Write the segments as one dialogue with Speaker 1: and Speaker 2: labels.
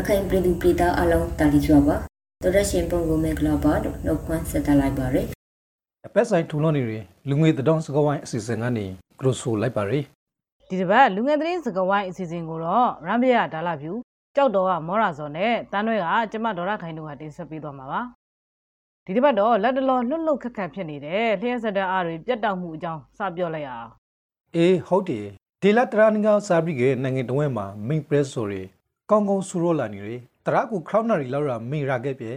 Speaker 1: ရခိုင်ပြည်သူပြည်သားအလုံးတာလီစွာပါတော်ရရှင်ပုံကိုမေကလာပါလို့နှုတ်ခွန်းဆက်တလိုက်ပါရယ်
Speaker 2: အပက်ဆိုင်ထူလွန်နေတွေလူငွေတဒေါင်းစကဝိုင်းအစီအစဉ်ကနေကရိုဆိုလိုက်ပါရယ်
Speaker 3: ဒီတစ်ပတ်လူငယ်သတင်းစကားဝိုင်းအစီအစဉ်ကိုတော့ရမ်ပြရဒါလာဖြူကြောက်တော်ကမောရာစော်နဲ့တန်းတွဲကကျမဒေါရခိုင်တို့ကတင်ဆက်ပေးသွားမှာပါဒီတစ်ပတ်တော့လက်တလောလွတ်လွတ်ခက်ခက်ဖြစ်နေတဲ့လျှက်စက်တဲ့အားတွေပြတ်တောက်မှုအကြောင်းစပြောလိုက်ရအောင်
Speaker 2: အေးဟုတ်တယ်ဒီလာတရာနင်္ဂစာပရိကေနိုင်ငံတော်ဝဲမှာ main press ဆိုရယ် ကောင်းကောင်းဆူရောလာနေရယ်တရာကိုခရောင်းနာရီလောက်ရာမိရာခဲ့ပြဲ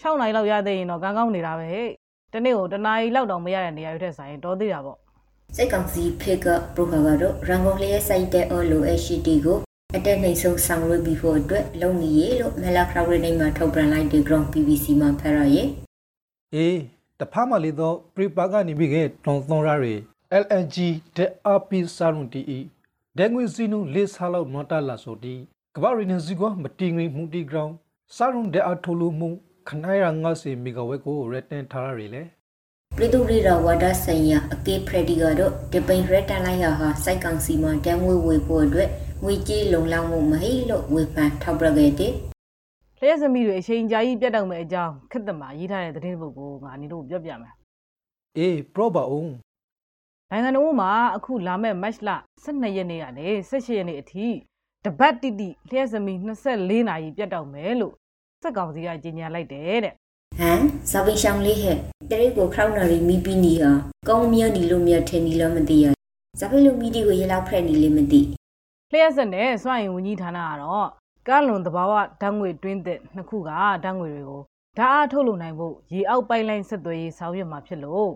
Speaker 3: ရှောင်းနိုင်လောက်ရသေးရင်တော့ကောင်းကောင်းနေတာပဲဟဲ့တနေ့ကိုတနားရီလောက်တော့မရတဲ့နေရာတွေထက်ဆိုင်တော်သေးတာပေါ့
Speaker 1: စိတ်ကောင်စီဖေကပရိုခါကတော့ရန်ကုန်လျက်စိုက်တဲ့အော်လိုအရှိတီကိုအတက်နှိမ်ဆုံးဆောင်ရွက်ပြီးဖို့အတွက်လုံနေရလို့မလာခရောင်းရိနေမှာထုတ်ပြန်လိုက်တဲ့ ground PVC မှာဖရရယ်
Speaker 2: အေးတဖားမလေးတော့ပရိပါကနေပြီးခဲ့တွန်သွန်ရရယ် LNG တဲ့ RP စာရုံတီအီဒဲငွေစီနုလေးစားလောက်နော်တာလာဆိုတီ ကဘာရီနစီကမတီငွေမှုတီဂရောင်းစာရုံတဲ့အထိုလိုမှုခနိုင်ရငါစီမီဂါဝဲကိုရတန်ထားရရယ်လေ
Speaker 1: ပြည်သူ့ရီရာဝါဒဆိုင်ရာအကေဖရဒီကတော့ဒီပိန်ရက်တန်လိုက်ရာဟာစိုက်ကောင်စီမှာတန်းဝေဝေဖို့အတွက်ငွေကြေးလုံလောက်မှုမဟိလို့ဝေဖန်ထောက်ပြခဲ့တဲ့
Speaker 3: လျှက်စမီတွေအချိန်ကြာကြီးပြတ်တောက်မဲ့အကြောင်းခက်တမှာရေးထားတဲ့သတင်းပုတ်ကိုငါအနေတို့ပြောပြမယ်
Speaker 2: အေးပရောပါအောင်
Speaker 3: နိုင်ငံတော်မှာအခုလာမဲ့ match လ12ရက်နေ့ကနေ18ရက်နေ့အထိ တပတ်တိတိလျှက်စမီ24နာရီပြတ်တောက်မယ်လို့စက်ကောင်စီကကြေညာလိုက်တယ်တဲ့
Speaker 1: ဟမ်ဇာဗီရှောင်းလေးဟဲ့တရိတ်ကိုခရောင်းနာရီမီပီနီဟာကောင်းမြတ်နီလို့မြတ်ထင်နီလို့မသိရဇာဗီလိုမီဒီကိုရလောက်ဖရက်နီလေးမသိ
Speaker 3: လျှက်စက်နဲ့စွန့်ရင်ဝန်ကြီးဌာနကတော့ကားလွန်သဘာဝဓာတ်ငွေတွင်းသစ်နှစ်ခုကဓာတ်ငွေတွေကိုဓာတ်အားထုတ်လုပ်နိုင်ဖို့ရေအောက်ပိုက်လိုင်းဆက်သွယ်ရေးဆောင်ရွက်မှာဖြစ်လို့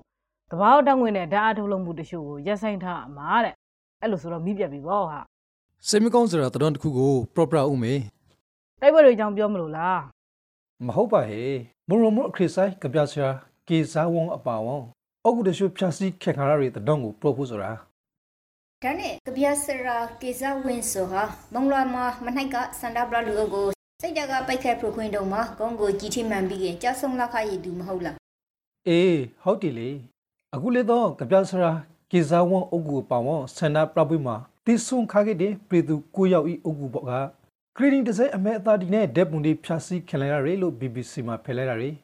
Speaker 3: သဘာဝဓာတ်ငွေနဲ့ဓာတ်အားထုတ်လုပ်မှုတချို့ကိုရပ်ဆိုင်းထားအမှာတဲ့အဲ့လိုဆိုတော့မိပြတ်ပြီပေါ့ဟာ
Speaker 2: စေမီကောင်းစရာတတော်တစ်ခုကို proper ဦးမေ
Speaker 3: တိုက်ပွဲတွေအကြောင်းပြောမလို့လား
Speaker 2: မဟုတ်ပါဟေမုံရမအခရစ်ဆိုင်ကပြစရာကေဇာဝုံအပါဝံအကုတရှုဖြာစီခက်ခါရရတဲ့တောင်းကို propose ဆိုတာ
Speaker 1: ဒါနဲ့ကဗျာစရာကေဇဝင်းဆိုဟာမုံလာမှာမနိုင်ကစန္ဒပရလူအကိုစိတ်တကပိုက်ခက်ဖခွင်းတုံမှာဂုံးကိုကြီးထိမှန်ပြီးရင်ကြောက်ဆုံလောက်ခရည်သူမဟုတ်လား
Speaker 2: အေးဟုတ်တယ်လေအခုလေတော့ကပြစရာကေဇာဝုံအုပ်ကူပါဝံဆန္ဒပြပွေးမှာ တိဆုံခါခဲ့တဲ့ပြည်သူကိုရောက်ဤအုပ်ကူပေါ့က grading တစ်စဲအမဲအသားဒီနဲ့ဓာတ်ပုံတွေဖြာစီခင်လိုက်ရလို့ BBC မှာဖယ်လိုက်ရတယ်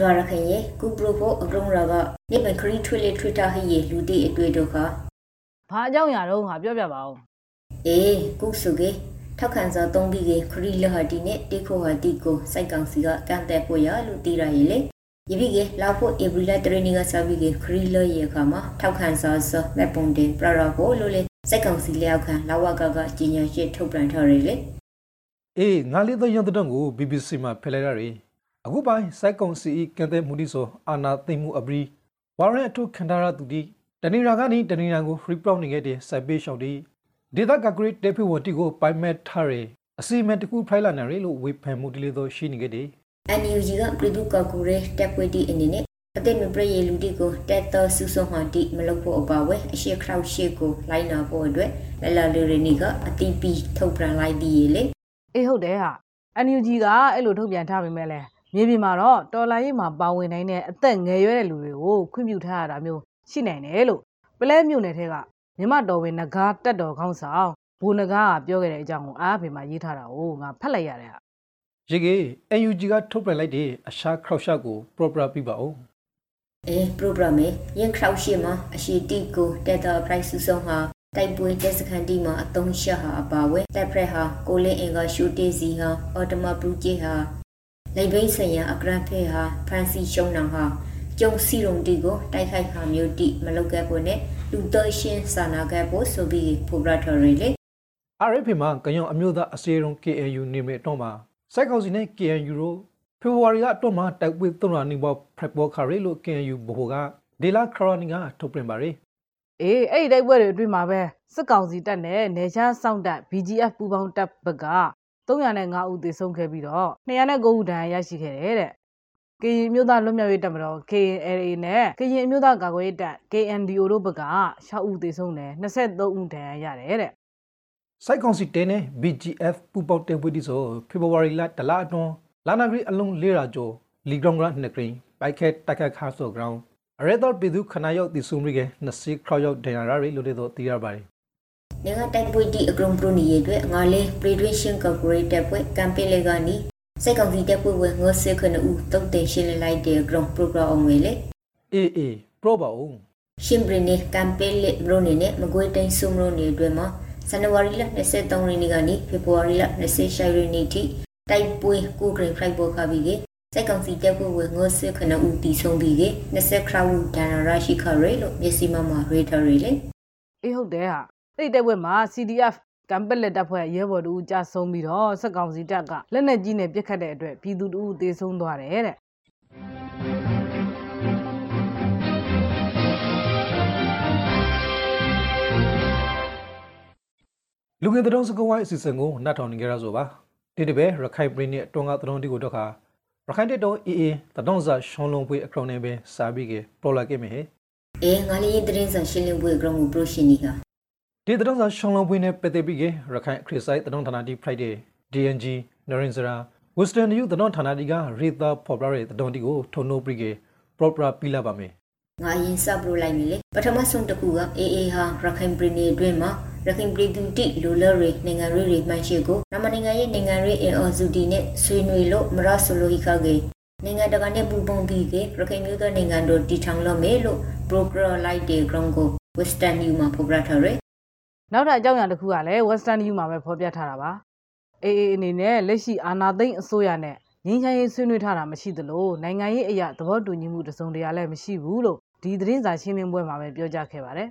Speaker 1: ဒွာရခရဲ့ကုပရိုဖို့အကရုံရာကနေပခရီထွေလေထွေတာဟိရဲ့လူတီအတွေ့တော့ခါ
Speaker 3: ဘာအကြောင်းအရာတော့ငါပြောပြပါဦး
Speaker 1: အေးကုစုကေ ထောက်ခံစာသုံးပြီးကေခရီလဟတီနဲ့တေခိုဟာတီကိုစိုက်ကောင်စီကကန့်တဲ့ဖို့ရလို့တီရရဲ့လေယပိကေလောက်ဖို့ဧပြီလတရနီကစပြီးကေခရီလရဲ့ခါမှာထောက်ခံစာစမက်ပွန်တင်ပရရာကိုလို့လေစိုက်ကောင်စီလျောက်ခံလာဝကကကြီးညာရှိထုတ်ပြန်ထားရလေ
Speaker 2: အေးငါလေးတော့ရုံတဲ့ကို BBC မှာဖယ်လိုက်ရတယ်အခုပိုင်းစိုက်ကုံစီကန်တဲ့မှုဒီဆိုအာနာသိမ့်မှုအပရီဝါရန်အထုခန္ဓာရသူဒီတနေရာကနေတနေရာကို free proud နေခဲ့တဲ့စိုက်ပေးရှောက်ဒီ ဒေတာကဂရိတ်တေဖီဝတီကိုပိုင်မက်ထားရအစီအမံတစ်ခုဖိုင်လာနေရလို့ဝေဖန်မှုဒီလေတော့ရှိနေခဲ့တယ်
Speaker 1: NUG ကပြည်သူ့ကော်ကူရဲတက်ပွေတီအနေနဲ့အသက်မပြည့်ရလူတီကိုတက်တော်ဆူဆုံမှတီမလုပ်ဖို့အပါဝဲအရှိခရောက်ရှိကိုလိုက်နာဖို့အတွက်လလလူရနီကအတီပီထုတ်ပြန်လိုက်ပြီးလေ
Speaker 3: အေးဟုတ်တယ်ဟာ NUG ကအဲ့လိုထုတ်ပြန်ထားပေမဲ့လည်းမြေပြင်မှာတော့တော်လိုင်းရေးမှာပါဝင်နိုင်တဲ့အသက်ငယ်ရွယ်တဲ့လူတွေကိုခွင့်ပြုထားရတာမျိုးရှိနိုင်တယ်လို့ပလဲမြို့နယ်ထဲက မြမတော်ဝင်ငကားတက်တော်ခေါင်းဆောင်ဘူငကားကပြောခဲ့တဲ့အကြောင်းကိုအားဖေမှာရေးထားတာကိုငါဖတ်လိုက်ရတယ်ဟာ
Speaker 2: ရေကေ NUG ကထုတ်ပြန်လိုက်တဲ့အရှာခရောက်ရှာကို proper ပြပါဦး
Speaker 1: အဲ program ရဲ့ရင်ခရောက်ရှိမှာအရှိတီကိုတက်တော် price ဆူဆုံဟာတိုက်ပွဲတက်စခန်တီမှာအတုံးရှက်ဟာအပါဝဲတက်ဖရက်ဟာကိုလင်းအင်ကရှူတေးစီဟာအော်တမဘရူဂျေဟာလိဘိတ်ဆိုင်ရာအကရန်ဖဲဟာဖရန်စီရှုံနောင်ဟာကျုံစီရုံတီကိုတိုက်ခိုက်ခါမျိုးတီမလုတ်ခဲ့ဖို့နဲ့ လူတော်ရှင်စာနာခဲ့ဖို့ဆိုပြီးဖိုဘရထော်ရီလေ
Speaker 2: RFP မှာကညောင်အမျိုးသားအစည်းအရုံး KNU နေမဲ့တော့မှာစိုက်ကောင်စီနဲ့ KNU တို့ဖေဖော်ဝါရီကတော့မှာတိုက်ပွဲသုံးရာနေပေါ်ဖရက်ဘော်ခါရီလို့ KNU ဘိုကဒေလာခရိုနီကထုတ်ပြန်ပါရယ်
Speaker 3: အေးအဲ့ဒီတိုက်ပွဲတွေအတွင်းမှာပဲစစ်ကောင်စီတပ်နဲ့နေချားစောင့်တပ် BGF ပူးပေါင်းတပ်ဘက်က305ဦးသေဆုံးခဲ့ပြီးတော့209ဦးဒဏ်ရာရရှိခဲ့တယ်တဲ့ ကရင်မျိုးသားလွတ်မြောက်ရေးတပ်မတော် KNLA နဲ့ကရင်အမျိုးသားကာကွယ်ရေးတပ် KNDO တို့ဘက်က6ဦးသေဆုံးတယ်23ဦးဒဏ်ရာရတယ်တဲ့
Speaker 2: စိုက်ကောင်စီတဲနဲ့ BGF ပူပေါတဲ့ပွဲဒီဆိုဖေဖော်ဝါရီလတလအတွန်းလာနာဂရီအလုံး၄ရာကျော်လီဂရောင်းကနှစ်ဂရင်းပိုက်ခက်တက်ခတ်ခါဆိုဂရောင်းအရဲတော်ပြည်သူခနာရောက်တည်ဆုံရီကနစီခရောက်ရောက်ဒဏ်ရာရီလို့လည်းတော့သိရပါတယ်
Speaker 1: နေကတိုက်ပွေတီအကရုံပရိုနီရဲ့အတွက်ငါလေး Predation Corporate ပွဲကမ်ပိလေကနီ စိတ်ကောင်းစီတက်ပွဲဝငေါ်စခနဦးတုတ်တင်ရှင်းလိုက်တဲ့ ground program အောင်လေ
Speaker 2: အေးအေးပရောပါဦး
Speaker 1: ရှင်ဘရနေကမ်ပိလေဘရိုနေနဲ့မကွေးတိုင်းစုံရိုနေအတွက်မှာဇန်နဝါရီလ23ရက်နေ့ကနေဖေဖော်ဝါရီလ26ရက်နေ့ထိတိုက်ပွဲကိုဂရိဖိုက်ဘောခါပြီးကစိတ်ကောင်းစီတက်ပွဲဝငေါ်စခနဦးတီဆုံးပြီးက20ခရဝူဒန်ရာရှိခရဲလို့မျက်စိမမှာရေတာရီလေ
Speaker 3: အေးဟုတ်တယ်ဟာအဲ့ဒီတိုက်ပွဲမှာ CDF ကမ်ပက်လက်တပ်ဖွဲ့ရဲဘော်တို့ကြာဆုံးပြီးတော့စက်ကောင်စီတပ်ကလက်နက်ကြီးနဲ့ပစ်ခတ်တဲ့အတွက်ပြည်သူတို့သေဆုံးသွားတယ်တဲ့
Speaker 2: လူငယ်တုံးစကဝိုင်းအစီအစဉ်ကိုနှတ်ထောင်နေကြရဆိုပါဒီတပဲရခိုင်ပြည်နယ်အတွင်းကတုံးတီကိုတော့ခါရခိုင်တက်တော့အေးအေးတုံးစာရှောင်းလုံးပွေအခရောင်းနေပဲစာပြီးကပရိုလာကိမေဟဲ
Speaker 1: အေးငါလေးသတင်းစာရှင်းလင်းပွဲ ground ကိုပရိုရှင်နီက
Speaker 2: ဒီတုံးစာရှောင်းလုံးပွေနဲ့ပက်သက်ပြီးကရခိုင်ခရစ်ဆိုင်တုံးဌာနတီ Friday DNG နရင်စရာ Western New တုံးဌာနတီကရေတာဖော်ပြတဲ့တုံးတီကိုထုံနိုးပြီးက proper ပြလာပါမယ်
Speaker 1: ငါရင်စပရိုလိုက်မယ်လေပထမဆုံးတစ်ခုကအေးအေးဟာရခိုင်ပြည်နယ်အတွင်းမှာရခိုင်ပြည်သူတိလူလရီနိုင်ငံရေးတွေမှန်ရှိကိုနမနိုင်ငံရဲ့နိုင်ငံရေးအင်အော်စုတီနဲ့ဆွေးနွေးလို့မရဆိုလိုဟိခကေနိုင်ငံတကာနဲ့ပူးပေါင်းပြီးကရခိုင်မျိုးသားနိုင်ငံတို့တည်ထောင်လို့မယ်လို့ broker light day ground ကို western new မှာဖော်ပြထားတယ်
Speaker 3: နောက်ထပ်အကြောင်းအရာတစ်ခုကလည်း Western New မှာပဲဖော်ပြထားတာပါအေးအေးအနေနဲ့လက်ရှိအာဏာသိမ်းအစိုးရနဲ့ငင်းချမ်းရေးဆွေးနွေးထားတာမရှိသလိုနိုင်ငံရေးအရာသဘောတူညီမှုတစုံတရာလည်းမရှိဘူးလို့ဒီသတင်းစာရှင်းလင်းပွဲမှာပဲပြောကြားခဲ့ပါတယ်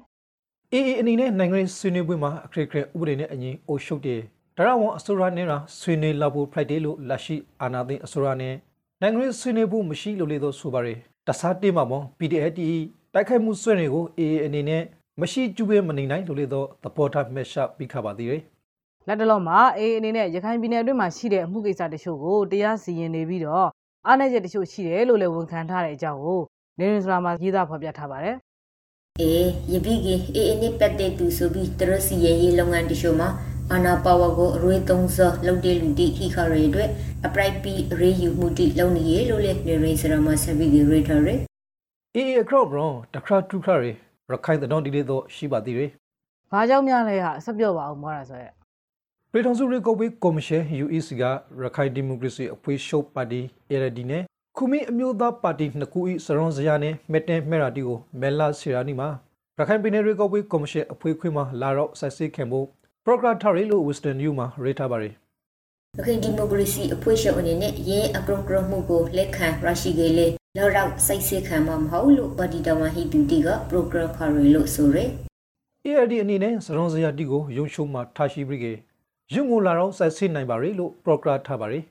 Speaker 2: အေးအေးအနေနဲ့နိုင်ငံရေးဆွေးနွေးပွဲမှာအခရက်ခရက်ဥပဒေနဲ့အညီအိုရှုပ်တဲ့ဒါရဝန်အစိုးရနဲ့ရာဆွေးနွေးလောက်ဖို့ Friday လို့လက်ရှိအာဏာသိမ်းအစိုးရနဲ့နိုင်ငံရေးဆွေးနွေးဖို့မရှိလို့လေတော့ဆိုပါရယ်တစားတေးမှာပေါ့ PDF တီတိုက်ခိုက်မှုဆွဲတွေကိုအေးအေးအနေနဲ့ မရှိကျူးပဲမနေနိုင်လို့လေတော့သဘောထားမက်ရှပ်ပြီးခါပါသေးတယ်
Speaker 3: လက်တလုံးမှာအေးအနေနဲ့ရခိုင်ပြည်နယ်အတွင်းမှာရှိတဲ့အမှုကိစ္စတချို့ကိုတရားစီရင်နေပြီးတော့အားနည်းချက်တချို့ရှိတယ်လို့လည်းဝန်ခံထားတဲ့အကြောင်းကိုနေရင်စရာမှာရေးသားဖော်ပြထားပါတယ်
Speaker 1: အေးယပိကေအေးအေးနဲ့ပတ်သက်သူဆိုပြီးတရစီရဲ့ရေးလုပ်ငန်းတချို့မှာအာနာပါဝါကိုအရွေးသုံးစောလုပ်တဲ့လူတိခိခရဲအတွက်အပရိုက်ပီရေယူမှုတိလုပ်နေရလို့လေနေရိစရမဆက်ပြီးရေထားရယ်
Speaker 2: အေးအေးအခရော့ဘရွန်တခါတူခါရယ် ရခိုင်တဲ့ဒီလေတော့ရှိပါသေးတယ်။
Speaker 3: ဘာကြောင့်များလဲဟာအဆက်ပြော့ပါအောင်မောတာဆိုရက်
Speaker 2: ပြည်ထောင်စုရေကော်ဝေးကော်မရှင် UEC ကရခိုင်ဒီမိုကရေစီအဖွဲ့ချုပ်ပါတီ ARD နဲ့ခုမီအမျိုးသားပါတီနှစ်ခု၏စရွန်စရာနဲ့မက်တင်မဲရာတီကိုမဲလာစီရာနီမှာရခိုင်ပြည်နယ်ရေကော်ဝေးကော်မရှင်အဖွဲ့ခွေးမှာလာတော့ဆက်စစ်ခံဖို့ program ထားရလို့ Western New မှာရေးထားပါရယ်
Speaker 1: ရခိုင်ဒီမိုကရေစီအဖွဲ့ချုပ်အနေနဲ့ရင်းအကရုံကရုံမှုကိုလက်ခံရရှိခဲ့လေ လောက်တော့စိတ်စစ်ခံမှာမဟုတ်လို့ပါတီတော်မှာဟီတူတီက program ခါရလို့ဆိုရယ်
Speaker 2: ARD အနေနဲ့စရွန်စရာတီကိုရုံရှုံးမှာထားရှိပြီးကရုံငိုလာတော့ဆက်စစ်နိုင်ပါရယ်လို့ program ထားပါရယ်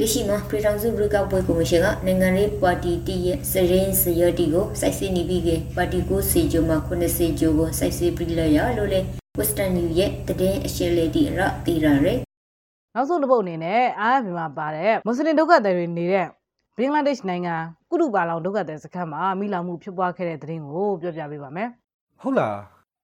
Speaker 1: ရရှိမှာပြည်ထောင်စုရေကောက်ပွဲကော်မရှင်ကနိုင်ငံရေးပါတီတီရဲ့စရင်စရတီကိုစိုက်စစ်နေပြီးကပါတီကိုစီဂျိုမှာ90ဂျိုကိုစိုက်စစ်ပြီးလာရလို့လေ Western New ရဲ့တည်င်းအရှင်းလေးတီရတီရရယ်။
Speaker 3: နောက်ဆုံးတစ်ပုတ်အနေနဲ့ IFB မှာပါတဲ့မွတ်စလင်ဒုက္ခသည်တွေနေတဲ့ ဘင်္ဂလားဒေ့ရှ်နိုင်ငံကုတုပါလောင်ဒုက္ခသည်စခန်းမှာမိလောင်မှုဖြစ်ပွားခဲ့တဲ့သတင်းကိုပြောပြပေးပါမယ်
Speaker 2: ဟုတ်လား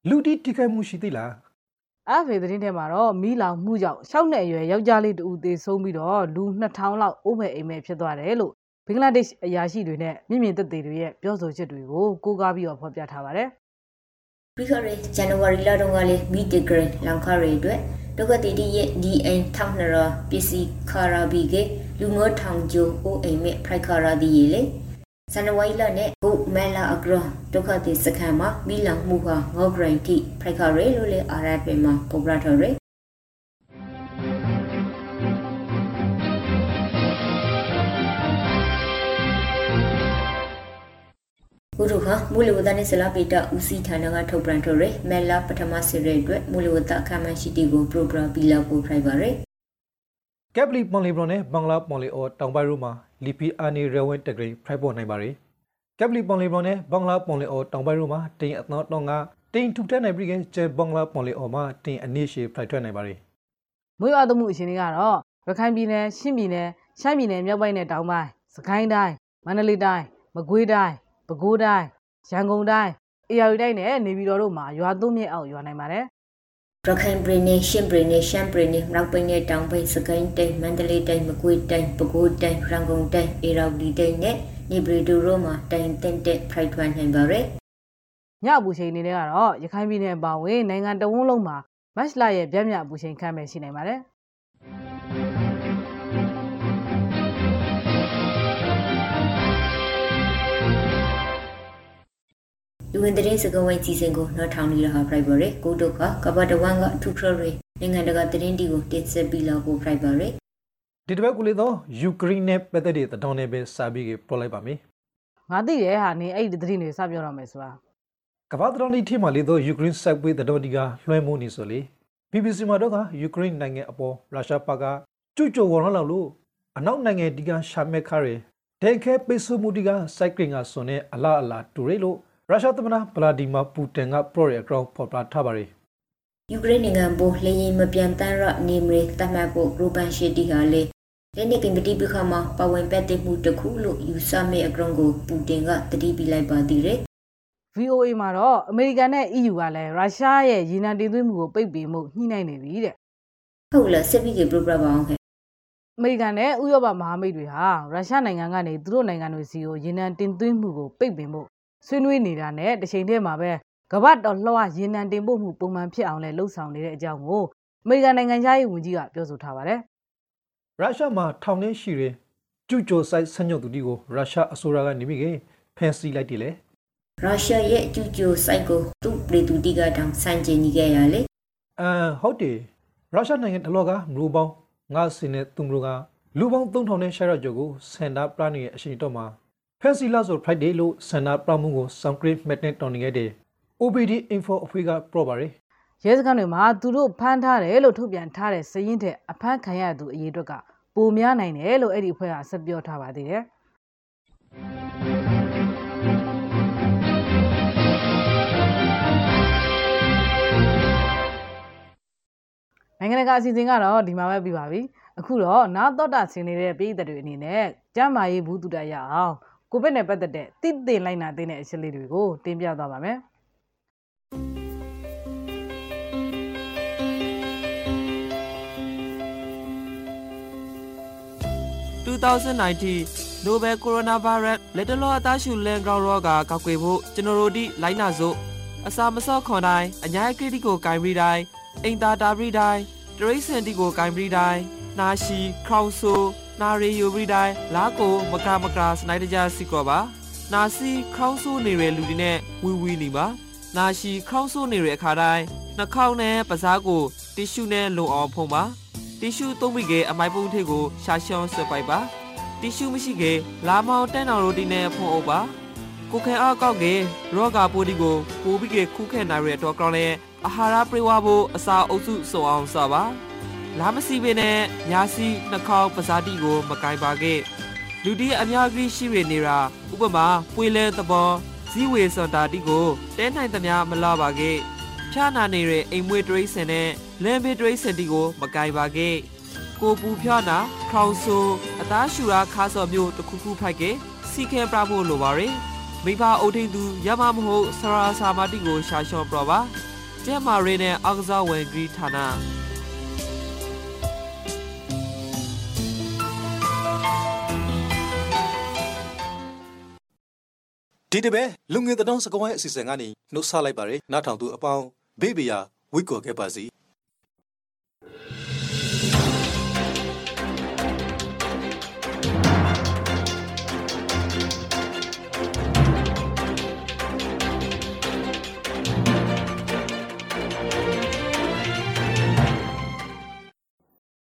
Speaker 2: လူတီတိခိုက်မှုရှိသေးလား။
Speaker 3: IFB သတင်းထဲမှာတော့မိလောင်မှုကြောင့်ရှောက်နဲ့အရွယ်ယောက်ျားလေးတူသေဆုံးပြီးတော့လူ2000လောက်အိုးမဲ့အိမ်မဲ့ဖြစ်သွားတယ်လို့ဘင်္ဂလားဒေ့ရှ်အရာရှိတွေနဲ့မြင့်မြင့်သက်သေတွေရဲ့ပြောဆိုချက်တွေကိုကိုးကားပြီးတော့ဖော်ပြထားပါတယ်။
Speaker 1: ပြီးခရဲဇန်နဝါရီလတုန်းကလေမီတဂရန်လောင်ခရဲအတွက်ဒုက္ခတီတီရဲ့ DN ထောင်းနရပစ္စည်းခါရာဘီက လူငေါထောင်ကျိုအိုအိမ်မဲ့ဖရိုက်ခါရာဒီရေလေဇန်နဝါရီလနဲ့ဘုမဲလာအကရဒုက္ခတီစခန်းမှာမိလောင်မှုဟာငေါဂရန်တီဖရိုက်ခါရဲလို့လေအာရတ်ပဲမှာပုံပြထားရဲဘုရုခမူလဝဒနဲ့ဆလာပေတာဦးစီးဌာနကထုတ်ပြန်ထုတ်ရဲမဲလာပထမစီရဲအတွက်မူလဝဒအခမ်းမရှိတီကိုပရိုဂရမ်ပြီးလောက်ပို့ဖိုက်ပါရဲ
Speaker 2: ကက်ပလီပွန်လီဘရွန်နဲ့ဘင်္ဂလားပွန်လီအော်တောင်ပိုင်းရိုးမှာလီပီအာနီရဲဝဲတဂရိဖိုက်ပေါ်နိုင်ပါရယ်ကက်ပလီပွန်လီဘရွန်နဲ့ဘင်္ဂလားပွန်လီအော်တောင်ပိုင်းရိုးမှာတင်အသောတော့ကတင်ထူထက်နိုင်ပြီးကကျဲဘင်္ဂလားပွန်လီအော်မှာတင်အနည်းရှိဖိုက်ထွက်နိုင်ပါရယ်
Speaker 3: မွေးဝါသမှုအရှင်တွေကတော့ရခိုင်ပြည်နယ်ရှမ်းပြည်နယ်ရှမ်းပြည်နယ်မြောက်ပိုင်းနဲ့တောင်ပိုင်းစကိုင်းတိုင်းမန္တလေးတိုင်းမကွေးတိုင်းပဲခူးတိုင်းရန်ကုန်တိုင်းအေရရီတိုင်းနဲ့နေပြည်တော်တို့မှာရွာသွန်းမြင့်အောင်ရွာနိုင်ပါတယ်
Speaker 1: ရခိုင်ပြည်နယ်ရှမ်းပြည်နယ်ရှမ်းပြည်နယ်မြောက်ပိုင်းနဲ့တောင်ပိုင်းစကိုင်းတိုင်းမန္တလေးတိုင်းမကွေးတိုင်းပဲခူးတိုင်းရန်ကုန်တိုင်းအေရောက်ဒီတိုင်းနဲ့နေပြည်တော်တို့မှာတိုင်တင်တဲ့ pride ထွန်းနိုင်ပါရယ်
Speaker 3: ညအပူချိန်အနေနဲ့ကတော့ရခိုင်ပြည်နယ်အပါအဝင်နိုင်ငံတဝန်းလုံးမှာမတ်လရဲ့ပြည့်မြတ်အပူချိန်ခန့်မဲ့ရှိနိုင်ပါတယ်
Speaker 1: လူဝင်တဲ့စကဝိုင်းစီစဉ်ကိုနောက်ထောင်နေတာဟာ pride ပါရယ်ကိုတို့ကကဘာတဝန်ကထူထရရနိုင်ငံတကာသတင်းတီကိုတင်ဆက်ပြီးလောက်ကို pride ပါရယ်
Speaker 2: ဒီတစ်ပတ်ကိုလေတော့ယူကရိန်းနဲ့ပတ်သက်တဲ့တတော်နဲ့ပဲစာပြီးကပေါ်လိုက်ပါမယ်
Speaker 3: ငါသိတယ်ဟာနေအဲ့ဒီသတင်းတွေစပြောတော့မယ်ဆိုတာ
Speaker 2: ကမ္ဘာတတော်နေ့ထိမှလေတော့ယူကရိန်းစိုက်ပွေးတတော်ဒီကလွှဲမိုးနေဆိုလေ BBC မှာတော့ကယူကရိန်းနိုင်ငံအပေါ်ရုရှားဘက်ကကျူးကျော်ဝေါ်လောက်လို့အနောက်နိုင်ငံဒီကရှာမက်ခါရဲဒန်ခဲပိစုမှုဒီကစိုက်ကရင်ကဆွန်နဲ့အလားအလားတူရဲလို့ ရုရှားသမ္မတဗလာဒီမာပူတင်ကပရော့ရဲ့အကောင့်ဖော်ပြထားပါတယ်
Speaker 1: ယူကရိန်းနိုင်ငံပေါ်လေရင်မပြန်တမ်းရနေမရတတ်မှတ်ဖို့ဂရူပန်ရှီတီဟာလေလက်နက်ကင်ပတိပခါမှာပဝင်ပတ်တဲ့မှုတစ်ခုလို့ယူဆမဲ့အကြောင်းကိုပူတင်ကတတိပြလိုက်ပါသေးတယ်
Speaker 3: VOA မှာတော့အမေရိကန်နဲ့ EU ကလည်းရုရှားရဲ့ရေနံတင်သွင်းမှုကိုပိတ်ပင်မှုညှိနှိုင်းနေပြီတဲ့
Speaker 1: ဟုတ်လားစစ်ပြီးကပရိုဂရမ်အောင်ခဲ့
Speaker 3: အမေရိကန်နဲ့ဥရောပမဟာမိတ်တွေဟာရုရှားနိုင်ငံကနေသူတို့နိုင်ငံတွေစီကိုရေနံတင်သွင်းမှုကိုပိတ်ပင်ဖို့ ဆွေးနွေးနေတာနဲ့တစ်ချိန်တည်းမှာပဲကမ္ဘာတော်လှော်ရေနံတင်ပို့မှုပုံမှန်ဖြစ်အောင်လဲလှုံ့ဆော်နေတဲ့အကြောင်းကိုအမေရိကန်နိုင်ငံသားရေးဝန်ကြီးကပြောဆိုထားပါတယ်
Speaker 2: ရုရှားမှာထောင်ထဲရှိတဲ့ကျူးကျော်ဆိုင်ဆန့်ကျင်သူတွေကိုရုရှားအစိုးရကနေမိခင်ဖန်ဆီးလိုက်တယ်လေ
Speaker 1: ရုရှားရဲ့အကျူကျိုစိုက်ကိုသူ့ပြည်သူတိကတောင်စန့်ကျင်နေကြရလေ
Speaker 2: အမ်ဟုတ်တယ်ရုရှားနိုင်ငံတလောကမလူပေါင်းငါးစင်နဲ့သူမျိုးကလူပေါင်း3000နဲ့ရှာရကျော်ကိုစန်တာပရနေရဲ့အရှိန်တော့မှာ ဖန်စီလာဆို Friday လို့စန်တာပရမှုကိုစောင့်ကရစ်မက်နဲ့တော်နေခဲ့တဲ့ OBD info အဖွေးကပရော့ပါရယ်
Speaker 3: ရဲစခန်းတွေမှာသူတို့ဖမ်းထားတယ်လို့ထုတ်ပြန်ထားတဲ့စည်ရင်းတဲ့အဖမ်းခံရသူအရေးအတွက်ကပိုများနိုင်တယ်လို့အဲ့ဒီအဖွဲ့ကဆက်ပြောထားပါသေးတယ်နိုင်ငံတကာအစီအစဉ်ကတော့ဒီမှာပဲပြီးပါပြီအခုတော့နားတော့တာဆင်နေတဲ့ပြည်သက်တွေအနေနဲ့ကျမ်းမာရေးဘူးတူတရရအောင် ကိုဗစ်နဲ့ပတ်သက်တဲ့တိတိလိုက်နာသိတဲ့အချက်လေးတွေကိုတင်ပြသွားပါမယ်
Speaker 4: 2019 Nobel Coronavirus လက်တလောအသားရှူလန်ဂရောင်းရောဂါကောက်ွယ်ဖို့ကျွန်တော်တို့ဒီလိုက်နာစို့အစာမစော့ခွန်တိုင်းအညာကရတီကိုဂိုင်ပြီးတိုင်းအိမ်သာတာပြီးတိုင်းတရိတ်စင်တီကိုဂိုင်ပြီးတိုင်းနာရှိခေါင်ဆူ နာရီယိုပြီးတိုင်းလာကိုမကမကစနိုက်တကြစီကောပါနာစီခေါင်းဆူနေတဲ့လူတွေနဲ့ဝီဝီနေပါနာရှိခေါင်းဆူနေတဲ့အခါတိုင်းနှာခေါင်းနဲ့ပစားကိုတီရှူနဲ့လုံအောင်ဖုံးပါတီရှူသုံးပြီးကအမိုက်ပုံးထိပ်ကိုရှာရှောင်းဆွဲပိုက်ပါတီရှူမရှိကေလာမောင်တန်းတော်ရိုတီနဲ့ဖုံးအုပ်ပါကိုခဲအားကောက်ကေရောဂါပိုးဒီကိုပိုးပြီးကေခုခဲနိုင်ရတော့ကောင်းလဲအာဟာရပြေဝဖို့အစာအုပ်စုစုံအောင်စပါ လာမစီပင်နဲ့ညာစီနှာခေါင်းပဇာတိကို မကင်ပါကေလူတီအများကြီးရှိရနေတာဥပမာပွေလဲသဘောဇီဝေစန်တာတီကိုတဲနိုင်သမျှမလာပါကေဖြာနာနေတဲ့အိမ်မွေးတရိတ်စင်နဲ့လမ်းဘေးတရိတ်စင်တီကို မကင်ပါကေကိုပူဖြားနာခေါင်ဆူအသားရှူရာခါစော်မျိုးတစ်ခုခုဖိုက်ကစီခဲပြဖို့လိုပါရယ်မိဘအုပ်ထိန်သူရမမဟုတ်ဆရာစာမတိကိုရှာရှော့ပြပါကျဲမာရီနဲ့အောက်ကစားဝင်ဂရီဌာန
Speaker 2: ဒီတပဲလူငယ်တောင်စကဝိုင်းအစီအစဉ်ကနေနှုတ်ဆက်လိုက်ပါရယ်နားထောင်သူအပေါင်းဘေးဘီယာဝိတ်ကော်ခဲ့ပါစီ